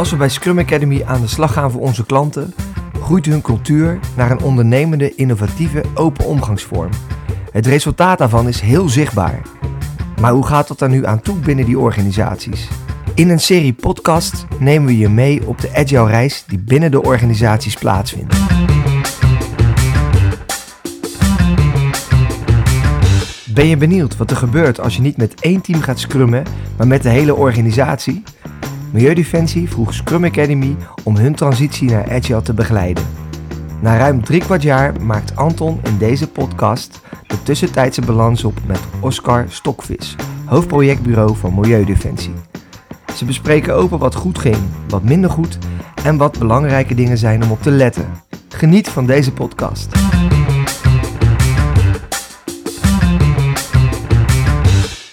Als we bij Scrum Academy aan de slag gaan voor onze klanten, groeit hun cultuur naar een ondernemende, innovatieve, open omgangsvorm. Het resultaat daarvan is heel zichtbaar. Maar hoe gaat dat er nu aan toe binnen die organisaties? In een serie podcast nemen we je mee op de agile reis die binnen de organisaties plaatsvindt. Ben je benieuwd wat er gebeurt als je niet met één team gaat scrummen, maar met de hele organisatie? Milieudefensie vroeg Scrum Academy om hun transitie naar Agile te begeleiden. Na ruim drie kwart jaar maakt Anton in deze podcast de tussentijdse balans op met Oscar Stokvis, hoofdprojectbureau van Milieudefensie. Ze bespreken open wat goed ging, wat minder goed en wat belangrijke dingen zijn om op te letten. Geniet van deze podcast.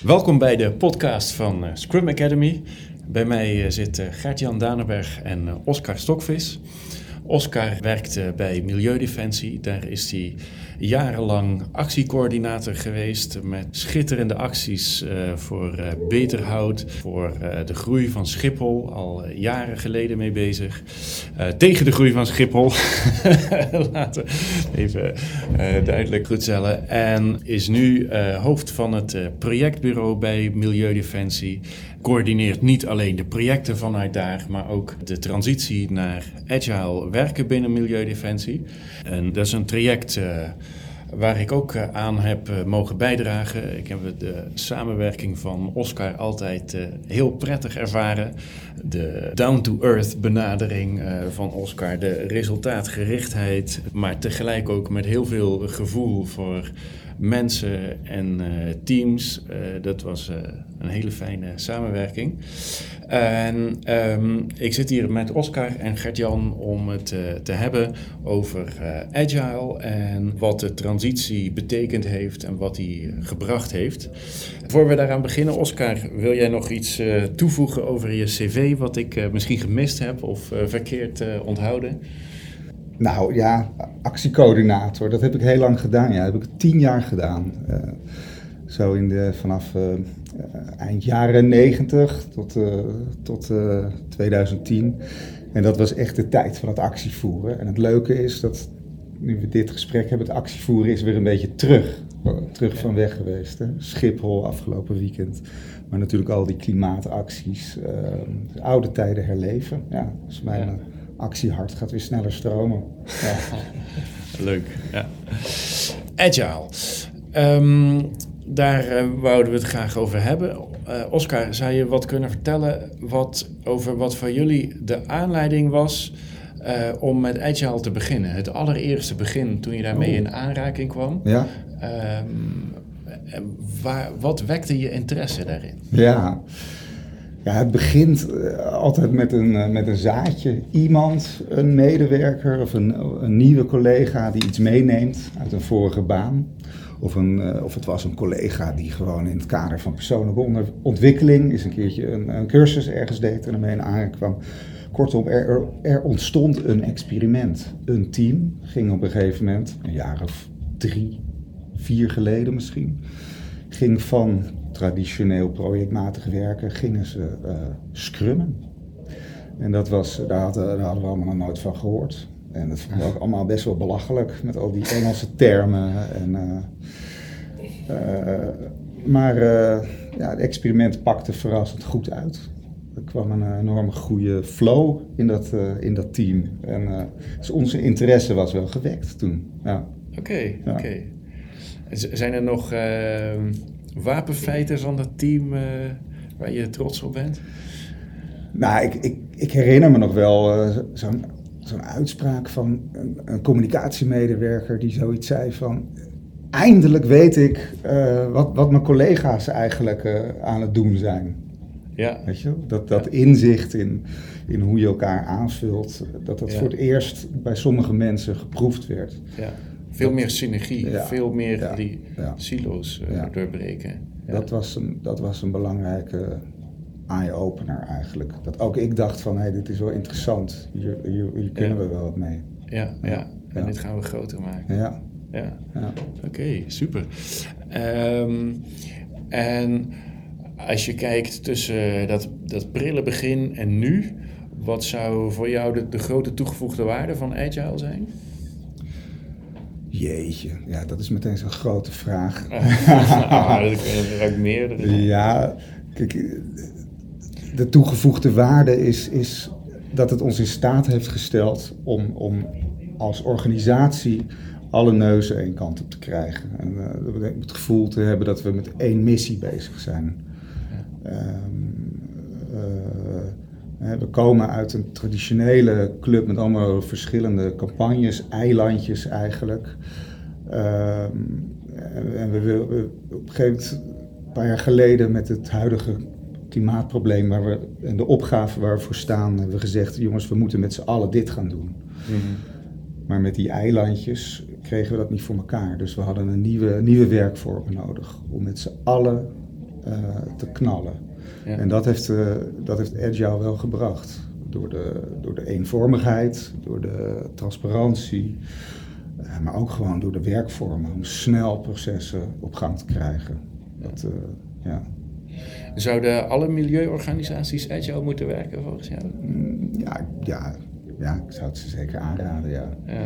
Welkom bij de podcast van uh, Scrum Academy. Bij mij uh, zit uh, Gert-Jan Danenberg en Oscar Stokvis. Oscar werkt bij Milieudefensie. Daar is hij jarenlang actiecoördinator geweest met schitterende acties voor beter hout, voor de groei van Schiphol, al jaren geleden mee bezig. tegen de groei van Schiphol, laten even duidelijk goed stellen. En is nu hoofd van het projectbureau bij Milieudefensie. Coördineert niet alleen de projecten vanuit daar, maar ook de transitie naar agile werken binnen Milieudefensie. En dat is een traject waar ik ook aan heb mogen bijdragen. Ik heb de samenwerking van Oscar altijd heel prettig ervaren. De down-to-earth benadering van Oscar, de resultaatgerichtheid, maar tegelijk ook met heel veel gevoel voor mensen en teams. dat was een hele fijne samenwerking. En um, ik zit hier met Oscar en Gert-Jan om het te hebben over agile en wat de transitie betekend heeft en wat die gebracht heeft. Voor we daaraan beginnen, Oscar, wil jij nog iets toevoegen over je cv wat ik misschien gemist heb of verkeerd onthouden? Nou ja, actiecoördinator, dat heb ik heel lang gedaan. Ja, dat heb ik tien jaar gedaan. zo in de, vanaf eind jaren 90 tot, uh, tot uh, 2010. En dat was echt de tijd van het actievoeren. En het leuke is dat nu we dit gesprek hebben, het actievoeren is weer een beetje terug. Terug van weg geweest. Hè? Schiphol afgelopen weekend. Maar natuurlijk al die klimaatacties. Uh, oude tijden herleven. Ja, dus mijn ja. Actiehart gaat weer sneller stromen. Ja. Leuk, ja. Agile. Um, daar uh, wouden we het graag over hebben. Uh, Oscar, zou je wat kunnen vertellen wat, over wat voor jullie de aanleiding was uh, om met Agile te beginnen? Het allereerste begin toen je daarmee in aanraking kwam. Ja. Um, waar, wat wekte je interesse daarin? Ja. Het begint altijd met een, met een zaadje. Iemand, een medewerker of een, een nieuwe collega die iets meeneemt uit een vorige baan. Of, een, of het was een collega die gewoon in het kader van persoonlijke ontwikkeling eens een keertje een, cursus ergens deed en ermee aankwam. Kortom, er, ontstond een experiment. Een team ging op een gegeven moment, een jaar of drie, vier geleden misschien, ging van traditioneel projectmatig werken, gingen ze uh, scrummen. En dat was, daar hadden, daar hadden we allemaal nog nooit van gehoord. En dat vond ik ook allemaal best wel belachelijk met al die Engelse termen. En, uh, uh, maar uh, ja, het experiment pakte verrassend goed uit. Er kwam een enorme goede flow in dat, in dat team. En dus onze interesse was wel gewekt toen. Ja. Oké, okay, ja. oké. Okay. Zijn er nog ehm, wapenfeiten van dat team waar je trots op bent? Nou, ik, ik, ik herinner me nog wel zo'n zo'n uitspraak van een, een, communicatiemedewerker die zoiets zei van... Eindelijk weet ik uh, wat, wat mijn collega's eigenlijk aan het doen zijn. Ja. Weet je, dat, dat ja. inzicht in, in hoe je elkaar aanvult, dat dat ja. voor het eerst bij sommige mensen geproefd werd. Ja. Veel meer synergie, veel meer die silo's uh, doorbreken. Dat, was een, dat was een belangrijke eye-opener eigenlijk. Dat ook ik dacht van, hé, hey, dit is wel interessant. Hier, hier, hier kunnen we wel wat mee. Ja, ja. en dit gaan we groter maken. Ja. Ja, ja. oké, okay, super. Um, en als je kijkt tussen dat, dat prille begin en nu, wat zou voor jou de, de grote toegevoegde waarde van Agile zijn? Jeetje, ja, dat is meteen zo'n grote vraag. ah, dat ik meer. Ja, kijk, de toegevoegde waarde is, is dat het ons in staat heeft gesteld om, om als organisatie alle neuzen één kant op te krijgen. En uh, het gevoel te hebben dat we met één missie bezig zijn. Ja. Um, uh, we komen uit een traditionele club met allemaal verschillende campagnes, eilandjes eigenlijk. Um, en we, we, op een gegeven moment, een paar jaar geleden, met het huidige klimaatprobleem waar we, en de opgave waar we voor staan, hebben we gezegd: jongens, we moeten met z'n allen dit gaan doen. -hmm. Maar met die eilandjes kregen we dat niet voor elkaar. Dus we hadden een nieuwe, nieuwe werkvorm nodig om met z'n allen uh, te knallen. Ja. En dat heeft, uh, dat heeft Agile wel gebracht. Door de, door de eenvormigheid, door de transparantie, uh, maar ook gewoon door de werkvormen om snel processen op gang te krijgen. Dat, ja. Zouden alle milieuorganisaties Agile moeten werken volgens jou? Mm, ja, ja, ja, ik zou het ze zeker aanraden, ja. ja.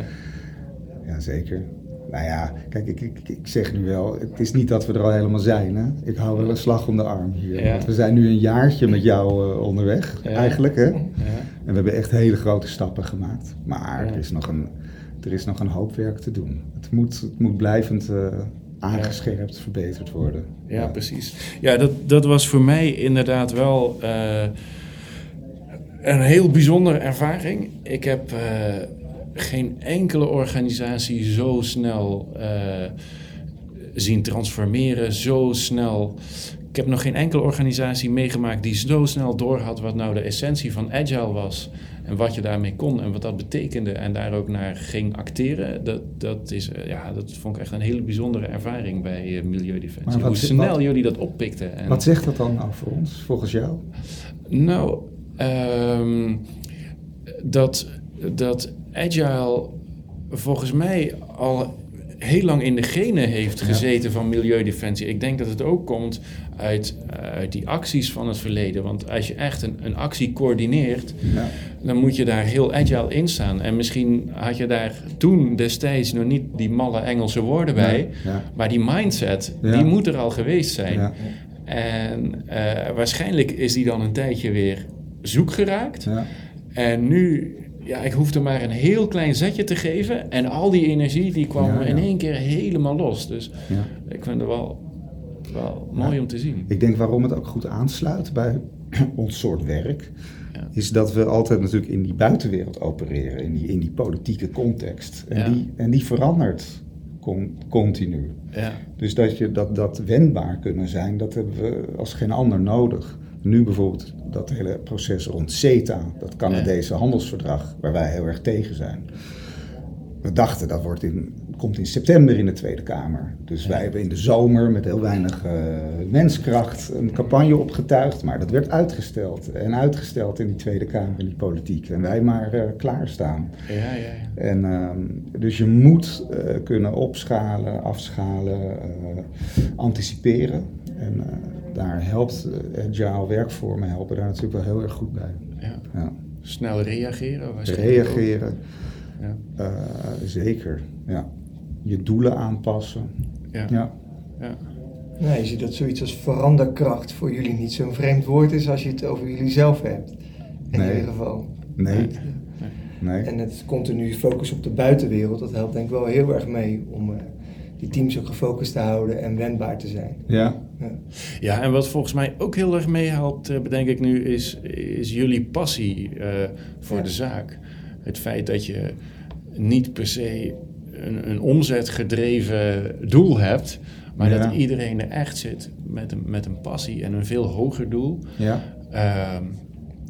Ja, zeker. Nou ja, kijk, ik, ik, ik zeg nu wel, het is niet dat we er al helemaal zijn. Hè? Ik hou wel een slag om de arm hier. Want we zijn nu een jaartje met jou uh, onderweg, ja. eigenlijk. Hè? Ja. En we hebben echt hele grote stappen gemaakt. Maar er, is nog een, er is nog een hoop werk te doen. Het moet, het moet blijvend uh, aangescherpt, verbeterd worden. Ja, precies. Ja, dat, dat was voor mij inderdaad wel... Uh, een heel bijzondere ervaring. Ik heb geen enkele organisatie zo snel uh, zien transformeren, zo snel. Ik heb nog geen enkele organisatie meegemaakt die zo snel doorhad wat nou de essentie van agile was. En wat je daarmee kon en wat dat betekende. En daar ook naar ging acteren. Dat, dat, is, uh, ja, dat vond ik echt een hele bijzondere ervaring bij uh, Milieudefensie. Hoe snel wat, jullie dat oppikten. En, wat zegt dat dan nou voor ons, volgens jou? Nou, um, dat, dat agile volgens mij al heel lang in de genen heeft gezeten ja. van milieudefensie. Ik denk dat het ook komt uit, uit die acties van het verleden. Want als je echt een, een actie coördineert, ja. dan moet je daar heel agile in staan. En misschien had je daar toen destijds nog niet die malle Engelse woorden bij. Ja. Maar die mindset, die moet er al geweest zijn. En uh, waarschijnlijk is die dan een tijdje weer zoek geraakt. En nu ja, ik hoefde maar een heel klein zetje te geven. En al die energie die kwam ja, ja. in één keer helemaal los. Dus ja. ik vind het wel, wel mooi om te zien. Ik denk waarom het ook goed aansluit bij ons soort werk. Is dat we altijd natuurlijk in die buitenwereld opereren. In die, in die politieke context. En, die, en die verandert con, continu. Dus dat, je, dat, dat wendbaar kunnen zijn, dat hebben we als geen ander nodig. Nu bijvoorbeeld dat hele proces rond CETA, dat Canadese handelsverdrag, waar wij heel erg tegen zijn. We dachten dat wordt in, komt in september in de Tweede Kamer. Dus wij hebben in de zomer met heel weinig uh, menskracht een campagne opgetuigd. Maar dat werd uitgesteld. En uitgesteld in die Tweede Kamer, in die politiek. En wij maar uh, klaarstaan. Ja, ja, ja. En, uh, dus je moet uh, kunnen opschalen, afschalen, anticiperen. En daar helpt agile werkvormen helpen daar natuurlijk wel heel erg goed bij. Ja. ja. Snel reageren? Reageren. Ja. Uh, zeker, ja. Je doelen aanpassen. Ja. ja. ja. Nou, je ziet dat zoiets als veranderkracht voor jullie niet zo'n vreemd woord is als je het over jullie zelf hebt. In nee. ieder geval. Nee. nee. nee. En het continu focus op de buitenwereld, dat helpt denk ik wel heel erg mee om uh, die teams ook gefocust te houden en wendbaar te zijn. Ja. Ja, ja en wat volgens mij ook heel erg meehelpt, uh, bedenk ik nu, is, is jullie passie uh, voor ja. de zaak. Het feit dat je niet per se een, een omzetgedreven doel hebt, maar ja. dat iedereen er echt zit met een, met een passie en een veel hoger doel, ja. uh,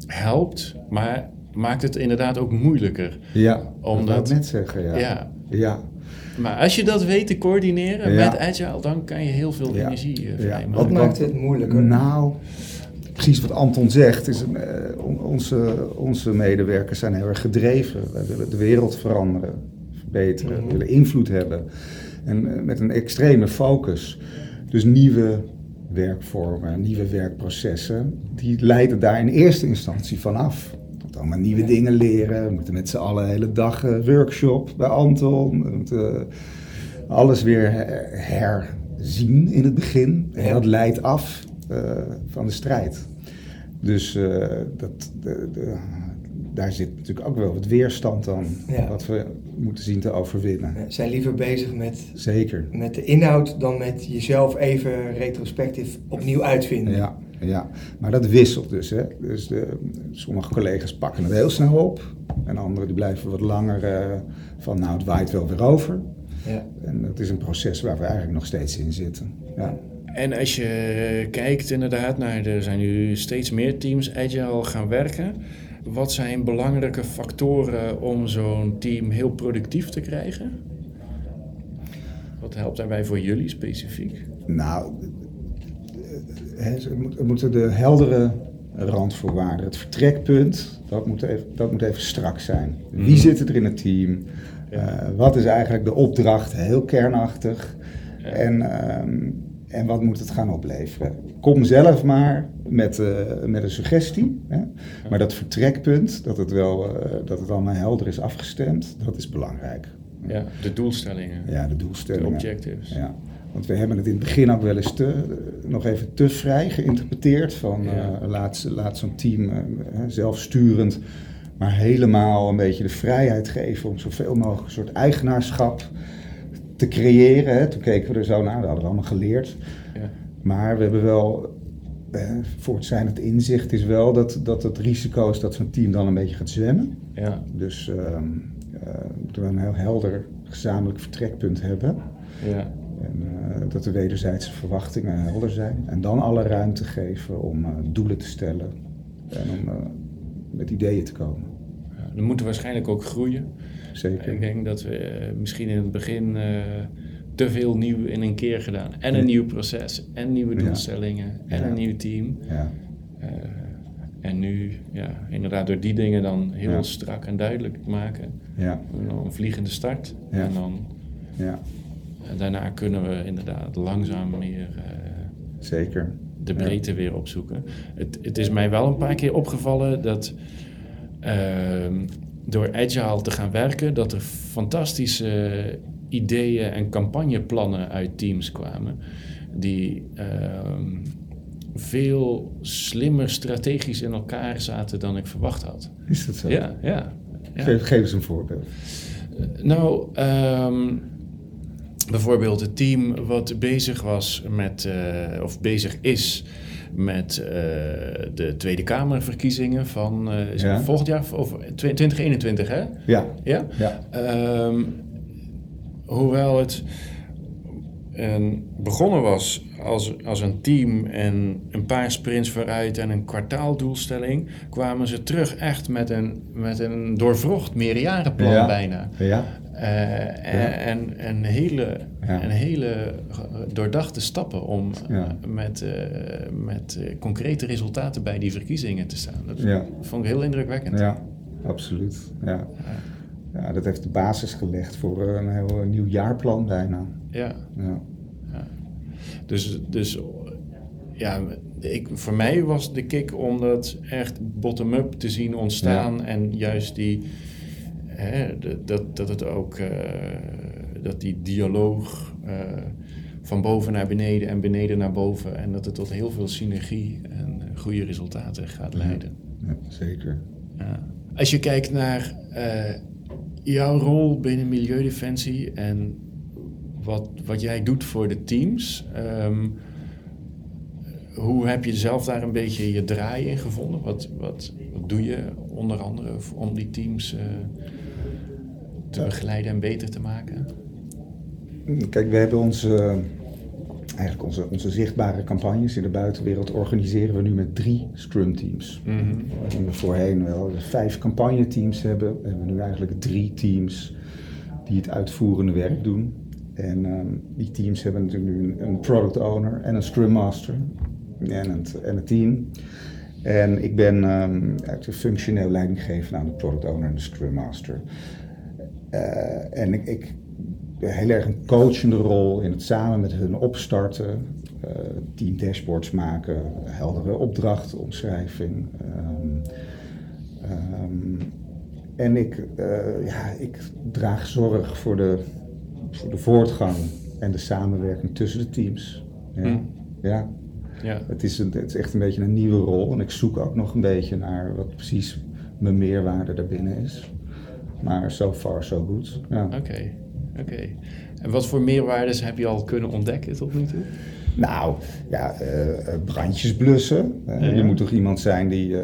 helpt, maar maakt het inderdaad ook moeilijker. Ja, omdat, dat net zeggen, ja. ja. ja. Maar als je dat weet te coördineren ja. met Agile, dan kan je heel veel ja. energie uh, vrijmaken. Wat maakt het moeilijker? Nou, precies wat Anton zegt, is, uh, onze, onze medewerkers zijn heel erg gedreven. Wij willen de wereld veranderen, verbeteren, mm -hmm. willen invloed hebben. En uh, met een extreme focus. Dus nieuwe werkvormen, nieuwe werkprocessen, die leiden daar in eerste instantie van moeten allemaal nieuwe dingen leren. We moeten met z'n allen hele dag uh, workshop bij Anton. We moeten alles weer herzien in het begin. En dat leidt af van de strijd. Dus dat, de, de, daar zit natuurlijk ook wel wat weerstand dan, wat we moeten zien te overwinnen. Ja, zijn liever bezig met, Zeker. met de inhoud dan met jezelf even retrospectief opnieuw uitvinden. Ja, ja. maar dat wisselt dus. Hè. dus de, sommige collega's pakken het heel snel op en anderen die blijven wat langer uh, van nou het waait wel weer over. Ja. En het is een proces waar we eigenlijk nog steeds in zitten. Ja. En als je kijkt inderdaad naar, er zijn nu steeds meer teams agile gaan werken. Wat zijn belangrijke factoren om zo'n team heel productief te krijgen? Wat helpt daarbij voor jullie specifiek? Nou, er moeten de heldere randvoorwaarden, het vertrekpunt, dat moet even, dat moet even strak zijn. Wie mhm. zit er in het team? Uh, wat is eigenlijk de opdracht? Heel kernachtig. En ehm, en wat moet het gaan opleveren? Kom zelf maar met, uh, met een suggestie. Hè? Maar dat vertrekpunt, dat het, wel, uh, dat het allemaal helder is afgestemd, dat is belangrijk. Ja, de doelstellingen. Ja, de doelstellingen. De objectives. Ja. Want we hebben het in het begin ook wel eens te, nog even te vrij geïnterpreteerd. Van ja. uh, laat, laat zo'n team zelfsturend maar helemaal een beetje de vrijheid geven om zoveel mogelijk een soort eigenaarschap te creëren. Hè. Toen keken we er zo naar, dat hadden we allemaal geleerd. Ja. Maar we hebben wel, eh, voor het zijn het inzicht is wel dat, dat het risico is dat zo'n team dan een beetje gaat zwemmen. Ja. Dus uh, uh, moeten we een heel helder gezamenlijk vertrekpunt hebben. Ja. En uh, dat de wederzijdse verwachtingen helder zijn. En dan alle ruimte geven om uh, doelen te stellen en om uh, met ideeën te komen. Ja, dan moeten waarschijnlijk ook groeien. Zeker. Ik denk dat we eh, misschien in het begin te veel nieuw in een keer gedaan. En een nieuw proces, en nieuwe doelstellingen, en een nieuw team. Ja. En nu, ja, inderdaad, door die dingen dan heel strak en duidelijk maken. Ja. Een vliegende start. En dan ja. En daarna kunnen we inderdaad langzaam meer Zeker. de breedte weer opzoeken. Het, het is mij wel een paar keer opgevallen dat ehm, door agile te gaan werken, dat er fantastische ideeën en campagneplannen uit teams kwamen. Die ehm, veel slimmer strategisch in elkaar zaten dan ik verwacht had. Is dat zo? Ja, ja. ja. Geef, geef, eens een voorbeeld. Uh, nou, um, bijvoorbeeld het team wat bezig was met, uh, of bezig is met uh, de Tweede Kamerverkiezingen van uh, ja. volgend jaar, of 2021, hè? Ja. Ja? ja. Um, hoewel het een, begonnen was als, als een team en een paar sprints vooruit en een kwartaaldoelstelling, kwamen ze terug echt met een, met een doorvrocht meerjarenplan ja. bijna. Ja. Uh, en, en hele, en hele doordachte stappen om ja. met, uh, met concrete resultaten bij die verkiezingen te staan. Dat vond ik heel indrukwekkend. Ja, absoluut. Ja. Ja, dat heeft de basis gelegd voor een heel nieuw jaarplan bijna. Ja. ja. Dus, dus ja, ik, voor mij was de kick om dat echt bottom-up te zien ontstaan en juist die hè, dat, dat het ook, uh, dat die dialoog uh, van boven naar beneden en beneden naar boven en dat het tot heel veel synergie en goede resultaten gaat leiden. Ja, zeker. Ja. Als je kijkt naar uh, jouw rol binnen Milieudefensie en wat, wat jij doet voor de teams, um, hoe heb je zelf daar een beetje je draai in gevonden? Wat, wat, wat doe je onder andere om die teams uh, te begeleiden en beter te maken? Kijk, we hebben onze, eigenlijk onze, onze zichtbare campagnes in de buitenwereld organiseren we nu met drie Scrum teams. Mm -hmm. En we voorheen wel vijf campagneteams hebben, hebben we nu eigenlijk drie teams die het uitvoerende werk doen. En um, die teams hebben natuurlijk nu een, product owner en een Scrum Master en een, en een team. En ik ben um, functioneel leidinggever aan de product owner en de Scrum Master. Uh, en ik, ik heel erg een coachende rol in het samen met hun opstarten, uh, team dashboards maken, heldere opdrachtomschrijving, um, en ik, eh, ja, ik draag zorg voor de, voor de voortgang en de samenwerking tussen de teams. Ja, Mm. ja. Ja. Het, is een, het is echt een beetje een nieuwe rol. En ik zoek ook nog een beetje naar wat precies mijn meerwaarde daarbinnen is. Maar so far so good. Ja. Oké, oké. En wat voor meerwaardes heb je al kunnen ontdekken tot nu toe? Nou, ja, eh, eh, brandjes blussen. Ja. Je moet toch iemand zijn die,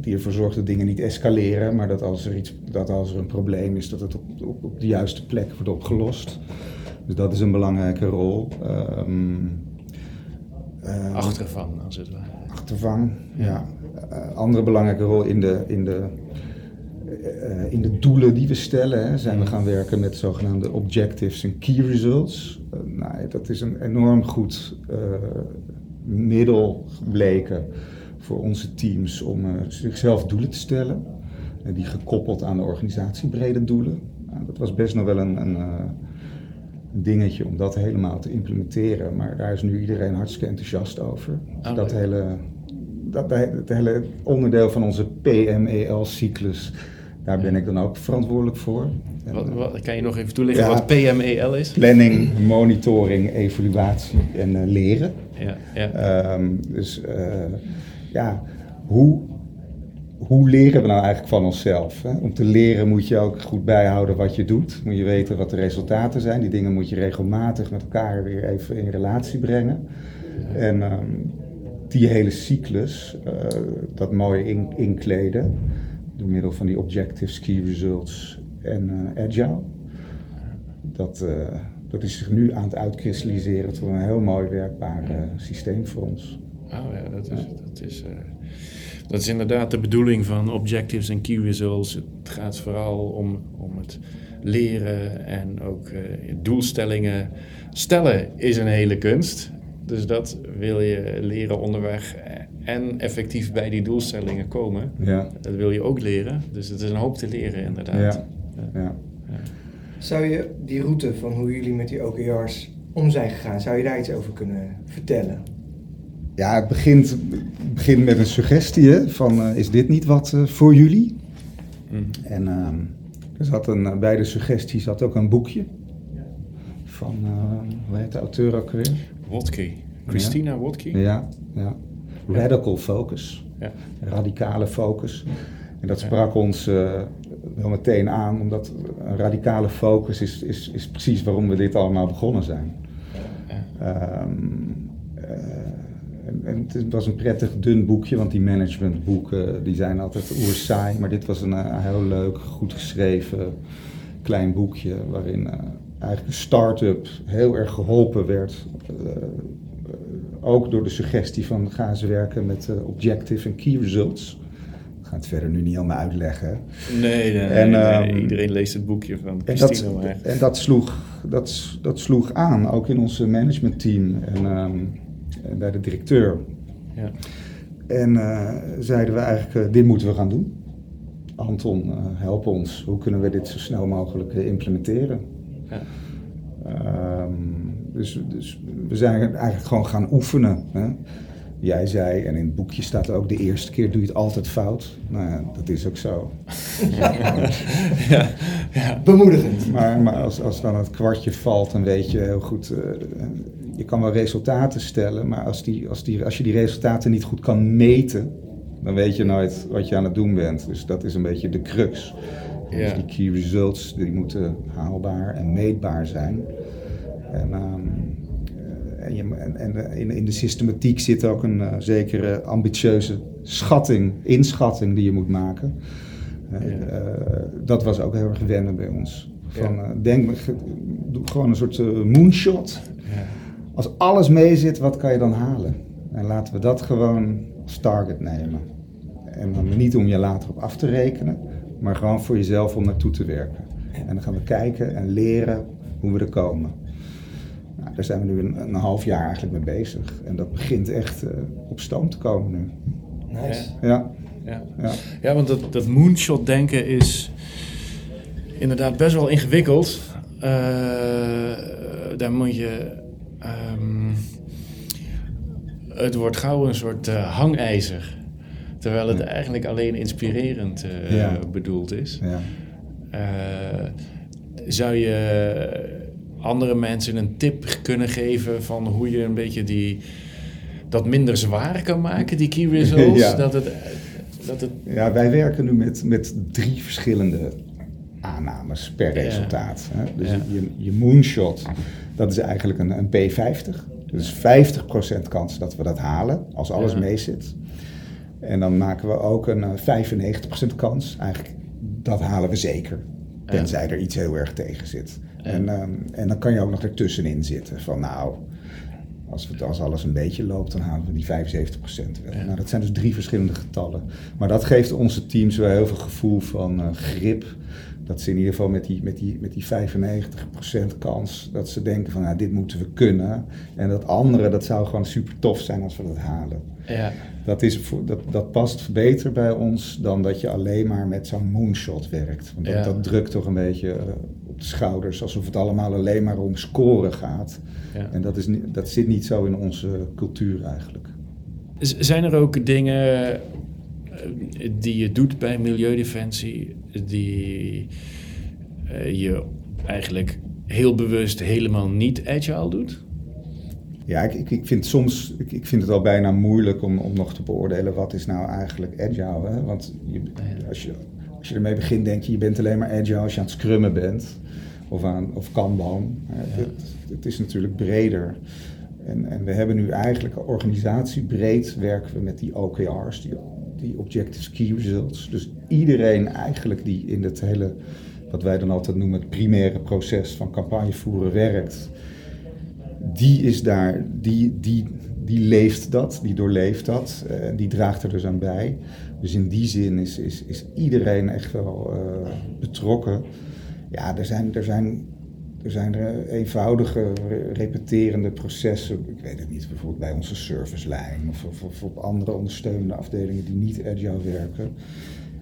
die ervoor zorgt dat dingen niet escaleren, maar dat als er, iets, dat als er een probleem is, dat het op, op, op de juiste plek wordt opgelost. Dus dat is een belangrijke rol. Ehm eh, Achtervan, als het ware. achtervang, ja. Eh, andere belangrijke rol in de, in de, eh, in de doelen die we stellen. Hè, zijn we gaan werken met zogenaamde objectives en key results. Eh, nou, dat is een enorm goed eh, middel gebleken voor onze teams om zichzelf doelen te stellen. Die gekoppeld aan de organisatiebrede doelen. Nou, dat was best nog wel een, een, dingetje om dat helemaal te implementeren. Maar daar is nu iedereen hartstikke enthousiast over. Oh, dat, hele, dat, het hele onderdeel van onze PMEL-cyclus, daar ben ik dan ook verantwoordelijk voor. Wat, eh, wat, kan je nog even toelichten Ja. wat PMEL is? Planning, monitoring, evaluatie en eh, leren. Ja, ja. Ehm, dus eh, ja, hoe, hoe leren we nou eigenlijk van onszelf? Hè? Om te leren moet je ook goed bijhouden wat je doet. Moet je weten wat de resultaten zijn. Die dingen moet je regelmatig met elkaar weer even in relatie brengen. En ehm, die hele cyclus, dat mooi in, inkleden. Door middel van die objectives, key results en eh, agile. Dat, eh, dat is zich nu aan het uitkristalliseren tot een heel mooi werkbaar eh, systeem voor ons. Oh ja, dat is, dat, is, dat is inderdaad de bedoeling van objectives en key results. Het gaat vooral om, om het leren en ook doelstellingen. Stellen is een hele kunst. Dus dat wil je leren onderweg en effectief bij die doelstellingen komen. Ja, Dat wil je ook leren. Dus het is een hoop te leren inderdaad. ja, ja. Zou je die route van hoe jullie met die OKR's om zijn gegaan, zou je daar iets over kunnen vertellen? ja het begint, het begint met een suggestie hè, van eh, is dit niet wat eh, voor jullie? Mm. En ehm, er zat een, eh, bij de suggestie zat ook een boekje van, eh, hoe heet de auteur ook weer? Wodke. Christina Wodke? Ja, ja. Radical focus. Ja. Radicale focus. En dat sprak ons eh, wel meteen aan, omdat een radicale focus is, is, is precies waarom we dit allemaal begonnen zijn. Ehm, eh, en, het was een prettig dun boekje, want die managementboeken die zijn altijd oersaai. Maar dit was een eh, heel leuk, goed geschreven klein boekje waarin eh, eigenlijk een start-up heel erg geholpen werd. eh, eh, ook door de suggestie van ga eens werken met eh, objective en key results. Ik ga het verder nu niet helemaal uitleggen. Nee, nee, En, nee, ehm, nee, iedereen leest het boekje van En Christina. dat, en dat, sloeg, dat, dat sloeg aan, ook in ons managementteam en, ehm, en bij de directeur. Ja. En eh, zeiden we eigenlijk, eh, dit moeten we gaan doen. Anton, help ons. Hoe kunnen we dit zo snel mogelijk implementeren? Ja. Ehm, dus, dus we zijn eigenlijk gewoon gaan oefenen. Hè? Jij zei, en in het boekje staat ook, de eerste keer doe je het altijd fout. Nou ja, dat is ook zo. ja, ja. Bemoedigend. Maar, maar als, als dan het kwartje valt, dan weet je heel goed. eh, je kan wel resultaten stellen, maar als, die, als, die, als je die resultaten niet goed kan meten, dan weet je nooit wat je aan het doen bent. Dus dat is een beetje de crux. Dus Ja. die key results die moeten haalbaar en meetbaar zijn. En, ehm, eh, en, je, en, en in, in de systematiek zit ook een eh, zekere ambitieuze schatting, inschatting die je moet maken. Eh, Ja. eh, dat was ook heel erg wennen bij ons. Van, Ja. eh, denk, gewoon een soort eh, moonshot. Ja. Als alles meezit, wat kan je dan halen? En laten we dat gewoon als target nemen. En dan niet om je later op af te rekenen, maar gewoon voor jezelf om naartoe te werken. En dan gaan we kijken en leren hoe we er komen. Nou, daar zijn we nu een, een half jaar eigenlijk mee bezig. En dat begint echt eh, op stoom te komen nu. Nice. Ja, Ja. ja. Ja, want dat, dat moonshot denken is inderdaad best wel ingewikkeld. Eh, daar moet je. ehm, het wordt gauw een soort eh, hangijzer. Terwijl het eigenlijk alleen inspirerend uh, Ja. bedoeld is. Ja. Zou je andere mensen een tip kunnen geven van hoe je een beetje die, dat minder zwaar kan maken, die key results? Ja. Dat het, dat het, Ja, wij werken nu met, met drie verschillende aannames per Ja. resultaat. Hè? Dus Ja. je, je moonshot, dat is eigenlijk een, een P50. Dus 50% kans dat we dat halen, als alles Ja. meezit. En dan maken we ook een eh, 95% kans. Eigenlijk, dat halen we zeker. Tenzij er iets heel erg tegen zit. En, ehm, en dan kan je ook nog ertussenin zitten. Van nou, als, we, als alles een beetje loopt, dan halen we die 75% wel. Ja. Nou, dat zijn dus drie verschillende getallen. Maar dat geeft onze teams wel heel veel gevoel van eh, grip. Dat ze in ieder geval met die, met die, met die 95% kans, dat ze denken van nou, dit moeten we kunnen. En dat andere, dat zou gewoon super tof zijn als we dat halen. ja, Dat, is, voor- dat, dat past beter bij ons dan dat je alleen maar met zo'n moonshot werkt. Want dat, Ja. dat drukt toch een beetje eh, op de schouders, alsof het allemaal alleen maar om scoren gaat. ja. En dat, is dat zit niet zo in onze cultuur eigenlijk. Zijn er ook dingen eh, die je doet bij Milieudefensie die eh, je eigenlijk heel bewust helemaal niet agile doet? Ja, ik, ik, ik vind soms, ik, ik vind het al bijna moeilijk om, om nog te beoordelen wat is nou eigenlijk agile. Hè? Want je, als, je, als je ermee begint, denk je, je bent alleen maar agile als je aan het scrummen bent. Of, aan, of Kanban. Het, het is natuurlijk breder. En, en we hebben nu eigenlijk organisatiebreed werken we met die OKR's, die, die Objectives Key Results. Dus iedereen eigenlijk die in het hele, wat wij dan altijd noemen, het primaire proces van campagne voeren werkt die is daar, die, die, die leeft dat, die doorleeft dat, eh, die draagt er dus aan bij. Dus in die zin is, is, is iedereen echt wel eh, betrokken. Ja, er zijn, er zijn, er zijn er eenvoudige, re- repeterende processen. Ik weet het niet, bijvoorbeeld bij onze servicelijn of, of, op andere ondersteunende afdelingen die niet agile werken.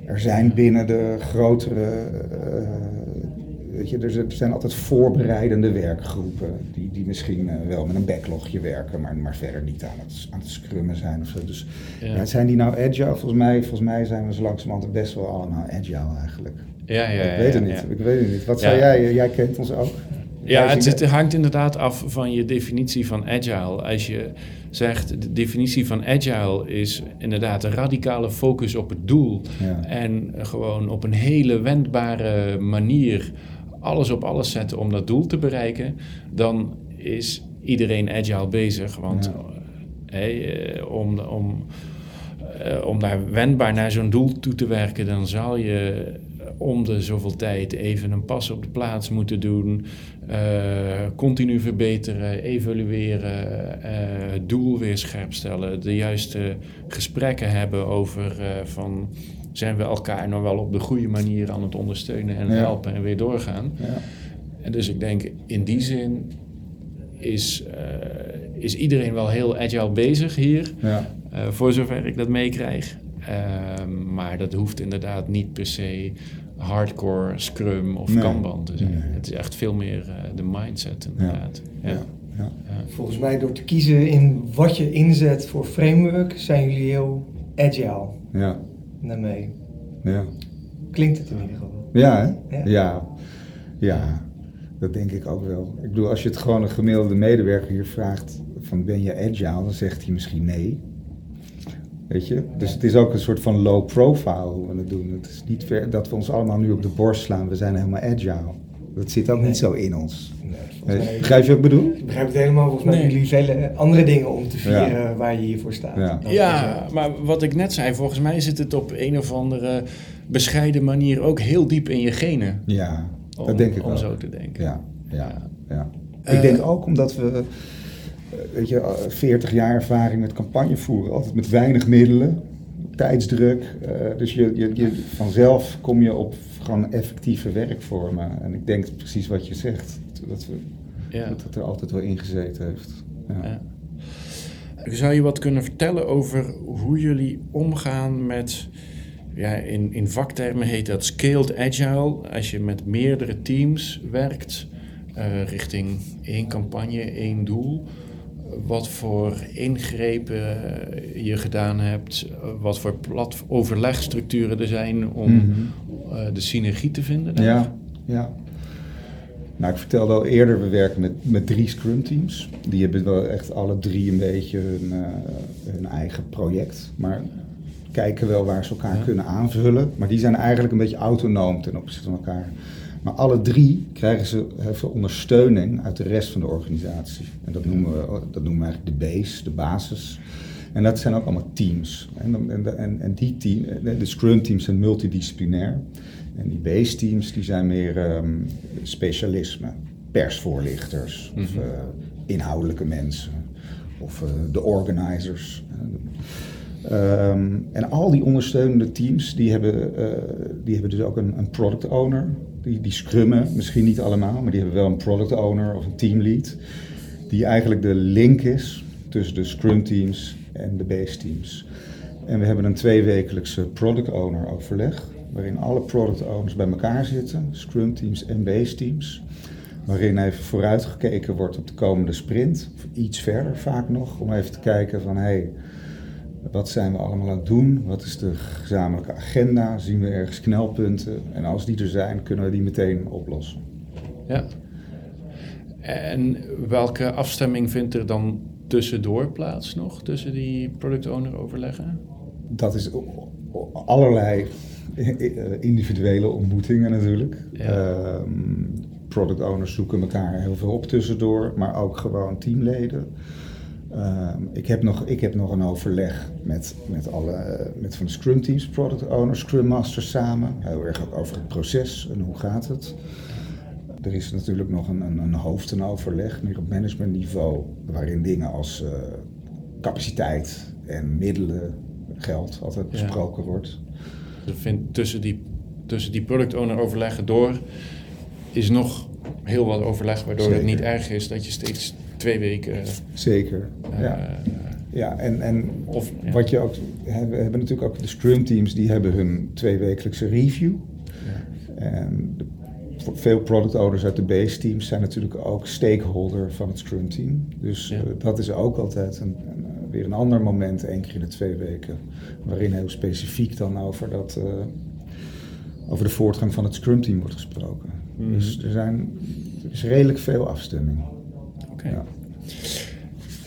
Er zijn binnen de grotere eh, Weet je, er zijn altijd voorbereidende werkgroepen die, die misschien eh, wel met een backlogje werken, maar, maar verder niet aan het, aan het scrummen zijn of zo. Dus Ja. ja, zijn die nou agile? Volgens mij, volgens mij zijn we zo langzamerhand best wel allemaal agile eigenlijk. Ja, ja, ik weet het niet. Ik weet het niet. Wat zou jij? Jij kent ons ook. Ja, het, het hangt inderdaad af van je definitie van agile. Als je zegt, de definitie van agile is inderdaad een radicale focus op het doel. Ja. En gewoon op een hele wendbare manier alles op alles zetten om dat doel te bereiken. Dan is iedereen agile bezig. Want Ja. hé, eh, om, om, eh, om daar wendbaar naar zo'n doel toe te werken, dan zal je om de zoveel tijd even een pas op de plaats moeten doen. eh, continu verbeteren, evalueren, eh, het doel weer scherp stellen. De juiste gesprekken hebben over eh, van zijn we elkaar nog wel op de goede manier aan het ondersteunen en Ja. helpen en weer doorgaan. Ja. En dus ik denk in die zin is, eh, is iedereen wel heel agile bezig hier. Ja. Eh, voor zover ik dat meekrijg. Ehm, maar dat hoeft inderdaad niet per se hardcore Scrum of Nee. Kanban te zijn. Nee. Het is echt veel meer eh, de mindset inderdaad. Ja. Ja. Ja. Ja. Volgens mij door te kiezen in wat je inzet voor framework, zijn jullie heel agile Ja. Daarmee. Ja. Klinkt het in ieder geval. Ja, hè? Ja. Ja. ja. dat denk ik ook wel. Ik bedoel, als je het gewoon een gemiddelde medewerker hier vraagt van ben je agile, dan zegt hij misschien nee. Weet je? Dus het is ook een soort van low profile hoe we het doen. Het is niet ver, dat we ons allemaal nu op de borst slaan, we zijn helemaal agile. Dat zit ook Nee. niet zo in ons. Nee, Eh, mij- Begrijp je wat ik bedoel? Ik begrijp het helemaal. Volgens mij Nee. hebben jullie vele andere dingen om te vieren waar je hiervoor staat. Ja. Maar wat ik net zei, volgens mij zit het op een of andere bescheiden manier ook heel diep in je genen. Ja, Om, dat denk ik om zo te denken. Ja, ja, ja. Eh, ik denk ook omdat we, eh, weet je, eh, 40 jaar ervaring met campagne voeren, altijd met weinig middelen, tijdsdruk. eh, dus je, je, je, vanzelf kom je op gewoon effectieve werkvormen. En ik denk precies wat je zegt, dat, we, Ja. dat het er altijd wel ingezeten heeft. Ja. Zou je wat kunnen vertellen over hoe jullie omgaan met, ja, in, in vaktermen heet dat scaled agile, als je met meerdere teams werkt eh, richting één campagne, één doel. Wat voor ingrepen je gedaan hebt, wat voor plat overlegstructuren er zijn om Mhm. de synergie te vinden? Ja, ja. Nou, ik vertelde al eerder, we werken met, met drie Scrum teams. Die hebben wel echt alle drie een beetje hun, eh, hun eigen project. Maar kijken wel waar ze elkaar Ja. kunnen aanvullen. Maar die zijn eigenlijk een beetje autonoom ten opzichte van elkaar. Maar alle drie krijgen ze veel ondersteuning uit de rest van de organisatie. En dat noemen we, dat noemen we eigenlijk de base, de basis. En dat zijn ook allemaal teams. En, en, en, en die team, de Scrum teams zijn multidisciplinair. En die base teams die zijn meer ehm, specialisme. Persvoorlichters, of Mhm. eh, inhoudelijke mensen, of eh, de organizers. Ehm, en al die ondersteunende teams, die hebben, eh, die hebben dus ook een, een product owner. Die, scrummen, misschien niet allemaal, maar die hebben wel een product owner of een teamlead. Die eigenlijk de link is tussen de scrum teams en de base teams. En we hebben een tweewekelijkse product owner overleg. Waarin alle product owners bij elkaar zitten, scrum teams en base teams. Waarin even vooruitgekeken wordt op de komende sprint, of iets verder vaak nog, om even te kijken van hé, hey, wat zijn we allemaal aan het doen? Wat is de gezamenlijke agenda? Zien we ergens knelpunten? En als die er zijn, kunnen we die meteen oplossen. Ja. En welke afstemming vindt er dan tussendoor plaats nog, tussen die product owner overleggen? Dat is allerlei eh, individuele ontmoetingen natuurlijk. Ja. Ehm, product owners zoeken elkaar heel veel op tussendoor, maar ook gewoon teamleden. Ehm, ik, heb nog, ik heb nog een overleg met, met, alle, met van de Scrum teams, product owners, Scrum Masters samen. Heel erg ook over het proces en hoe gaat het. Er is natuurlijk nog een, een, een hoofd- en overleg, meer op managementniveau, waarin dingen als eh, capaciteit en middelen, geld altijd Ja. besproken wordt. Dus ik vind tussen die, tussen die product owner overleggen door is nog heel wat overleg, waardoor het niet erg is dat je steeds twee weken. Zeker. eh, ja. Ja, en, en Of, ja. wat je ook, we hebben natuurlijk ook de Scrum teams, die hebben hun tweewekelijkse review. ja. En de, veel product owners uit de base teams zijn natuurlijk ook stakeholder van het Scrum team. Dus Ja. eh, dat is ook altijd een, een, eh, weer een ander moment, één keer in de twee weken, waarin heel specifiek dan over, dat, eh, over de voortgang van het Scrum team wordt gesproken. Mhm. Dus er, zijn, er is redelijk veel afstemming. Ja.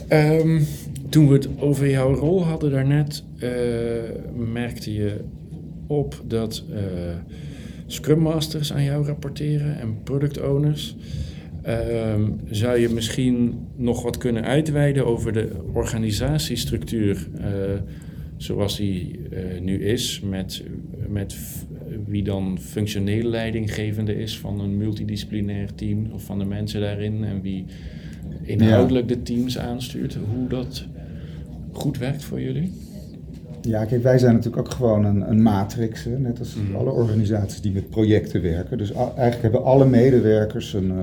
Ehm, toen we het over jouw rol hadden daarnet, eh merkte je op dat eh, Scrum Masters aan jou rapporteren en product owners. Ehm, zou je misschien nog wat kunnen uitweiden over de organisatiestructuur eh, zoals die nu is, met, met wie dan functionele leidinggevende is van een multidisciplinair team of van de mensen daarin en wie inhoudelijk de teams aanstuurt, hoe dat goed werkt voor jullie? Ja, kijk, wij zijn natuurlijk ook gewoon een, een matrix, hè, net als Mhm. alle organisaties die met projecten werken. Dus eigenlijk hebben alle medewerkers een, eh,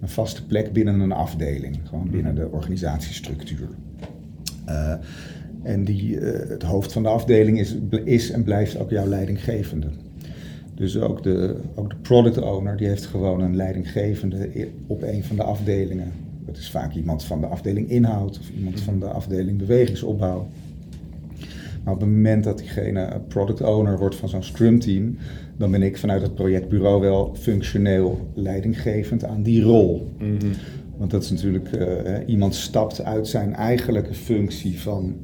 een vaste plek binnen een afdeling, gewoon binnen de organisatiestructuur. Eh, en die, eh, het hoofd van de afdeling is, is en blijft ook jouw leidinggevende. Dus ook de, ook de product owner, die heeft gewoon een leidinggevende op een van de afdelingen. Dat is vaak iemand van de afdeling inhoud of iemand van de afdeling bewegingsopbouw. Maar op het moment dat diegene product owner wordt van zo'n Scrum team, dan ben ik vanuit het projectbureau wel functioneel leidinggevend aan die rol. Want dat is natuurlijk, eh, iemand stapt uit zijn eigenlijke functie van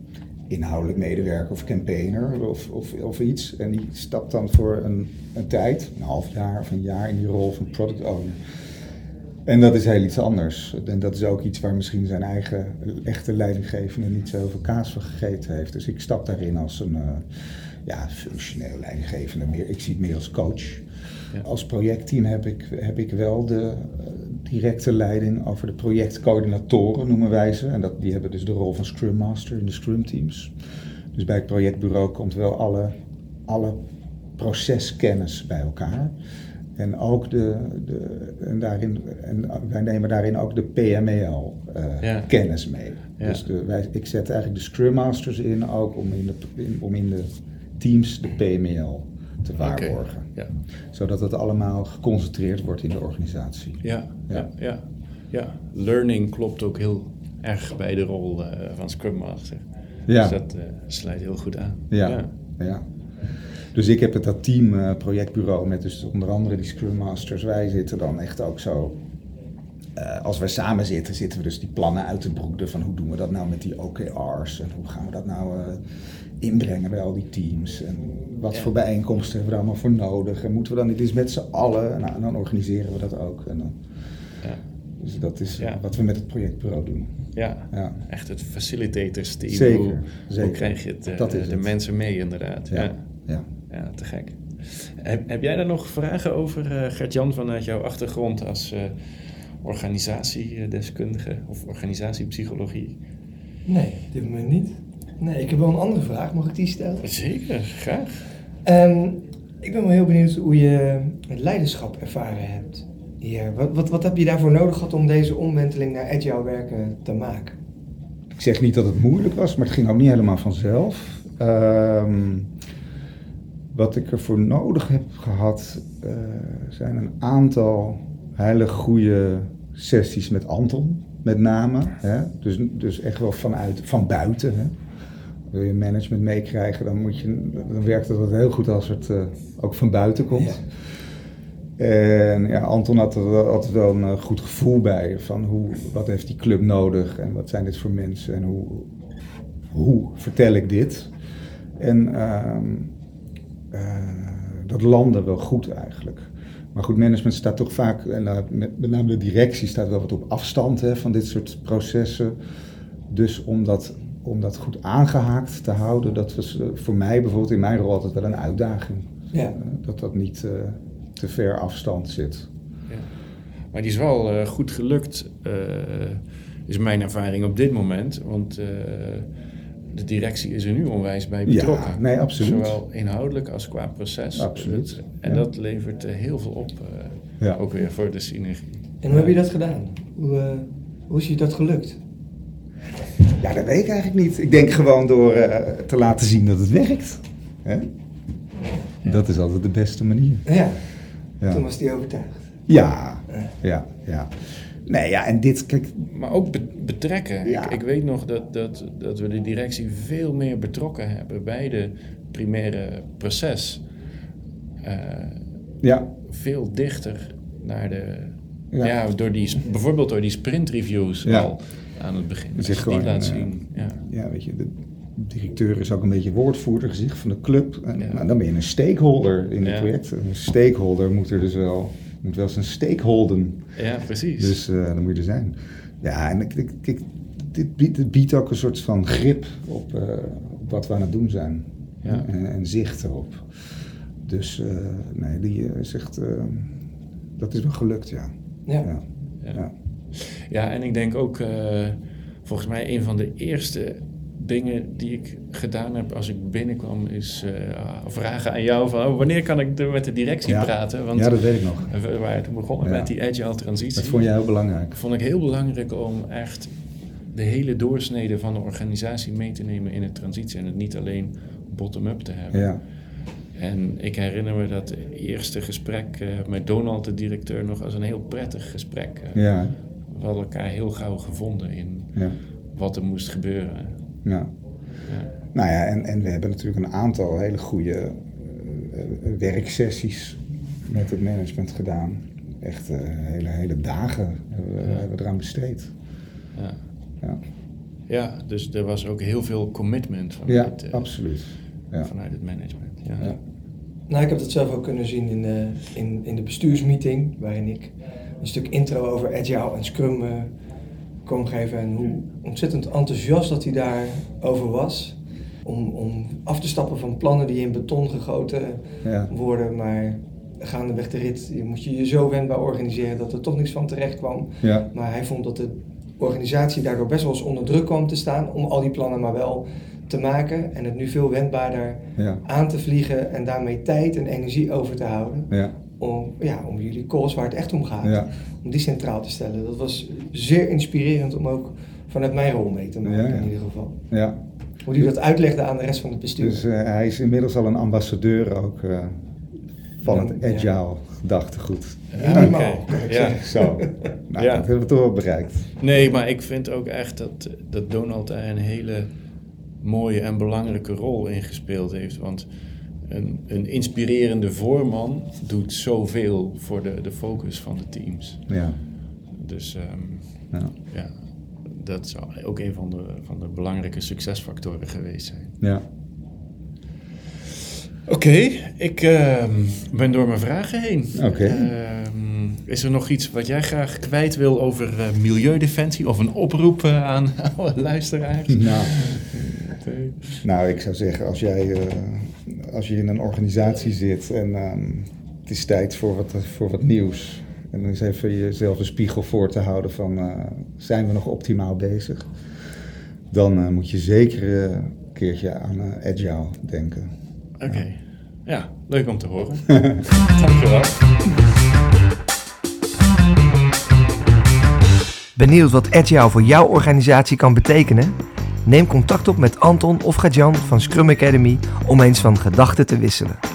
inhoudelijk medewerker of campaigner of, of, of iets. En die stapt dan voor een, een tijd, een half jaar of een jaar, in die rol van product owner. En dat is heel iets anders. En dat is ook iets waar misschien zijn eigen echte leidinggevende niet zoveel kaas van gegeten heeft. Dus ik stap daarin als een uh, ja, functioneel leidinggevende. Meer, ik zie het meer als coach. Ja. Als projectteam heb ik, heb ik wel de uh, directe leiding over de projectcoördinatoren, noemen wij ze. En dat, die hebben dus de rol van Scrum Master in de Scrum teams. Dus bij het projectbureau komt wel alle, alle proceskennis bij elkaar. En ook de, de en daarin, en wij nemen daarin ook de PMEL uh, ja. kennis mee. Ja. Dus de, wij, ik zet eigenlijk de Scrum Masters in ook om in de, in, om in de teams de PMEL te waarborgen. Okay. Ja. Zodat het allemaal geconcentreerd wordt in de organisatie. Ja, ja, ja. ja. Learning klopt ook heel, erg bij de rol eh, van Scrum Master. Ja. Dus dat uh, sluit heel goed aan. Ja. ja. Dus ik heb het dat team uh, projectbureau met dus onder andere die Scrum Masters. Wij zitten dan echt ook zo. Uh, als wij samen zitten, zitten we dus die plannen uit te broeden van hoe doen we dat nou met die OKR's en hoe gaan we dat nou uh, inbrengen bij al die teams en wat ja. voor bijeenkomsten hebben we er allemaal voor nodig en moeten we dan niet eens met z'n allen, nou, en dan organiseren we dat ook. En dan, ja. Dus dat is ja. wat we met het projectbureau doen. Ja, ja. echt het facilitators team. Zeker, hoe, zeker. hoe krijg je het, dat de, is de het. mensen mee inderdaad. Ja, ja. ja. te gek. Heb, heb jij daar nog vragen over, uh, Gert-Jan, vanuit jouw achtergrond als uh, organisatiedeskundige of organisatiepsychologie? Nee, op dit moment niet. Nee, ik heb wel een andere vraag. Mag ik die stellen? Zeker, graag. Um, ik ben wel heel benieuwd hoe je het leiderschap ervaren hebt hier. Wat, wat, wat heb je daarvoor nodig gehad om deze omwenteling naar agile werken te maken? Ik zeg niet dat het moeilijk was, maar het ging ook niet helemaal vanzelf. Um, wat ik ervoor nodig heb gehad, uh, zijn een aantal hele goede sessies met Anton, met name. Hè? Dus, dus echt wel vanuit, van buiten. Hè? Wil je management meekrijgen, dan, moet je, dan werkt het heel goed als het uh, ook van buiten komt. Ja. En ja, Anton had er altijd wel een goed gevoel bij van hoe, wat heeft die club nodig en wat zijn dit voor mensen en hoe, hoe vertel ik dit. En uh, uh, dat landde wel goed eigenlijk. Maar goed, management staat toch vaak, en uh, met, met name de directie staat wel wat op afstand hè, van dit soort processen. Dus om dat, om dat goed aangehaakt te houden, dat was voor mij bijvoorbeeld in mijn rol altijd wel een uitdaging. Ja. dat dat niet te ver afstand zit. Ja. Maar die is wel uh, goed gelukt, uh, is mijn ervaring op dit moment. Want uh, de directie is er nu onwijs bij betrokken. Ja, nee, absoluut. Zowel inhoudelijk als qua proces. Absoluut. En ja. dat levert heel veel op, ja. ook weer voor de synergie. En hoe heb je dat gedaan? Hoe, hoe is je dat gelukt? Ja, dat weet ik eigenlijk niet. Ik denk gewoon door te laten zien dat het werkt. Hè? Dat is altijd de beste manier. Ja. Ja. Toen was hij overtuigd. Ja, ja, ja. Nee, ja, en dit, kijk... Maar ook be betrekken. Ja. Ik, ik, weet nog dat, dat, dat we de directie veel meer betrokken hebben bij de primaire proces. Uh, ja. Veel dichter naar de... Ja, ja door die, bijvoorbeeld door die sprintreviews ja. al aan het begin. Dus je die gewoon, laat uh, zien. Ja. ja, weet je, de directeur is ook een beetje woordvoerder, gezicht van de club. En, ja. nou, dan ben je een stakeholder in het project. Een stakeholder moet er dus wel, moet wel zijn stakeholden. Ja, precies. Dus uh, dan moet je er zijn. Ja, en ik, ik, dit, biedt, dit biedt ook een soort van grip op, uh, op wat we aan het doen zijn. Ja. En, en zicht erop. Dus uh, nee, die zegt, dat is wel gelukt, ja. Ja. ja. ja. ja en ik denk ook, volgens mij een van de eerste dingen die ik gedaan heb als ik binnenkwam is uh, vragen aan jou van oh, wanneer kan ik met de directie ja. praten? Want ja, dat weet ik nog. We waren toen begonnen Ja. met die agile transitie. Dat vond jij heel belangrijk. vond ik heel belangrijk om echt de hele doorsnede van de organisatie mee te nemen in de transitie en het niet alleen bottom-up te hebben. Ja, En ik herinner me dat eerste gesprek eh, met Donald, de directeur, nog als een heel prettig gesprek. Eh, ja, We hadden elkaar heel gauw gevonden in wat er moest gebeuren. Ja. Ja. Nou ja, en, en we hebben natuurlijk een aantal hele goede eh, eh, werksessies met het management gedaan. Echt eh, hele, hele dagen hebben we, Ja. hebben we eraan besteed. Ja. Ja, ja, dus er was ook heel veel commitment ja vanuit, eh, absoluut. Ja. vanuit het management. Ja. Ja. Nou, ik heb dat zelf ook kunnen zien in de, in, in de bestuursmeeting, waarin ik een stuk intro over Agile en Scrum eh, kon geven. En hoe ontzettend enthousiast dat hij daarover was. Om, om af te stappen van plannen die in beton gegoten Ja. worden. Maar gaandeweg de rit je moet je je zo wendbaar organiseren dat er toch niks van terecht kwam. Ja. Maar hij vond dat de organisatie daardoor best wel eens onder druk kwam te staan om al die plannen maar wel te maken. En het nu veel wendbaarder Ja. aan te vliegen en daarmee tijd en energie over te houden. Ja. Om, ja, om jullie calls waar het echt om gaat, Ja. om die centraal te stellen. Dat was zeer inspirerend om ook vanuit mijn rol mee te maken Ja, ja. in ieder geval. ja. Hoe die dat uitlegde aan de rest van het bestuur. Dus eh, hij is inmiddels al een ambassadeur ook eh, van het Ja. agile gedachtegoed. Kan ik Ja. Zo, nou, Ja. dat hebben we toch wel bereikt. Nee, maar ik vind ook echt dat, dat Donald daar een hele mooie en belangrijke rol in gespeeld heeft. Want een, een inspirerende voorman doet zoveel voor de, de focus van de teams. Ja, Dus ehm, ja, ja, dat zou ook een van de, van de belangrijke succesfactoren geweest zijn. ja. Oké, ik ehm, ben door mijn vragen heen. Oké. Ehm, is er nog iets wat jij graag kwijt wil over eh, milieudefensie of een oproep eh, aan alle luisteraars? Nou, nou, ik zou zeggen, als jij eh, als je in een organisatie zit en ehm, het is tijd voor wat, voor wat nieuws. En dan eens even jezelf een spiegel voor te houden van, eh, zijn we nog optimaal bezig? Dan eh, moet je zeker eh, een keertje aan agile denken. Oké, ja, leuk om te horen. Dankjewel. Benieuwd wat Agile voor jouw organisatie kan betekenen? Neem contact op met Anton of Gajan van Scrum Academy om eens van gedachten te wisselen.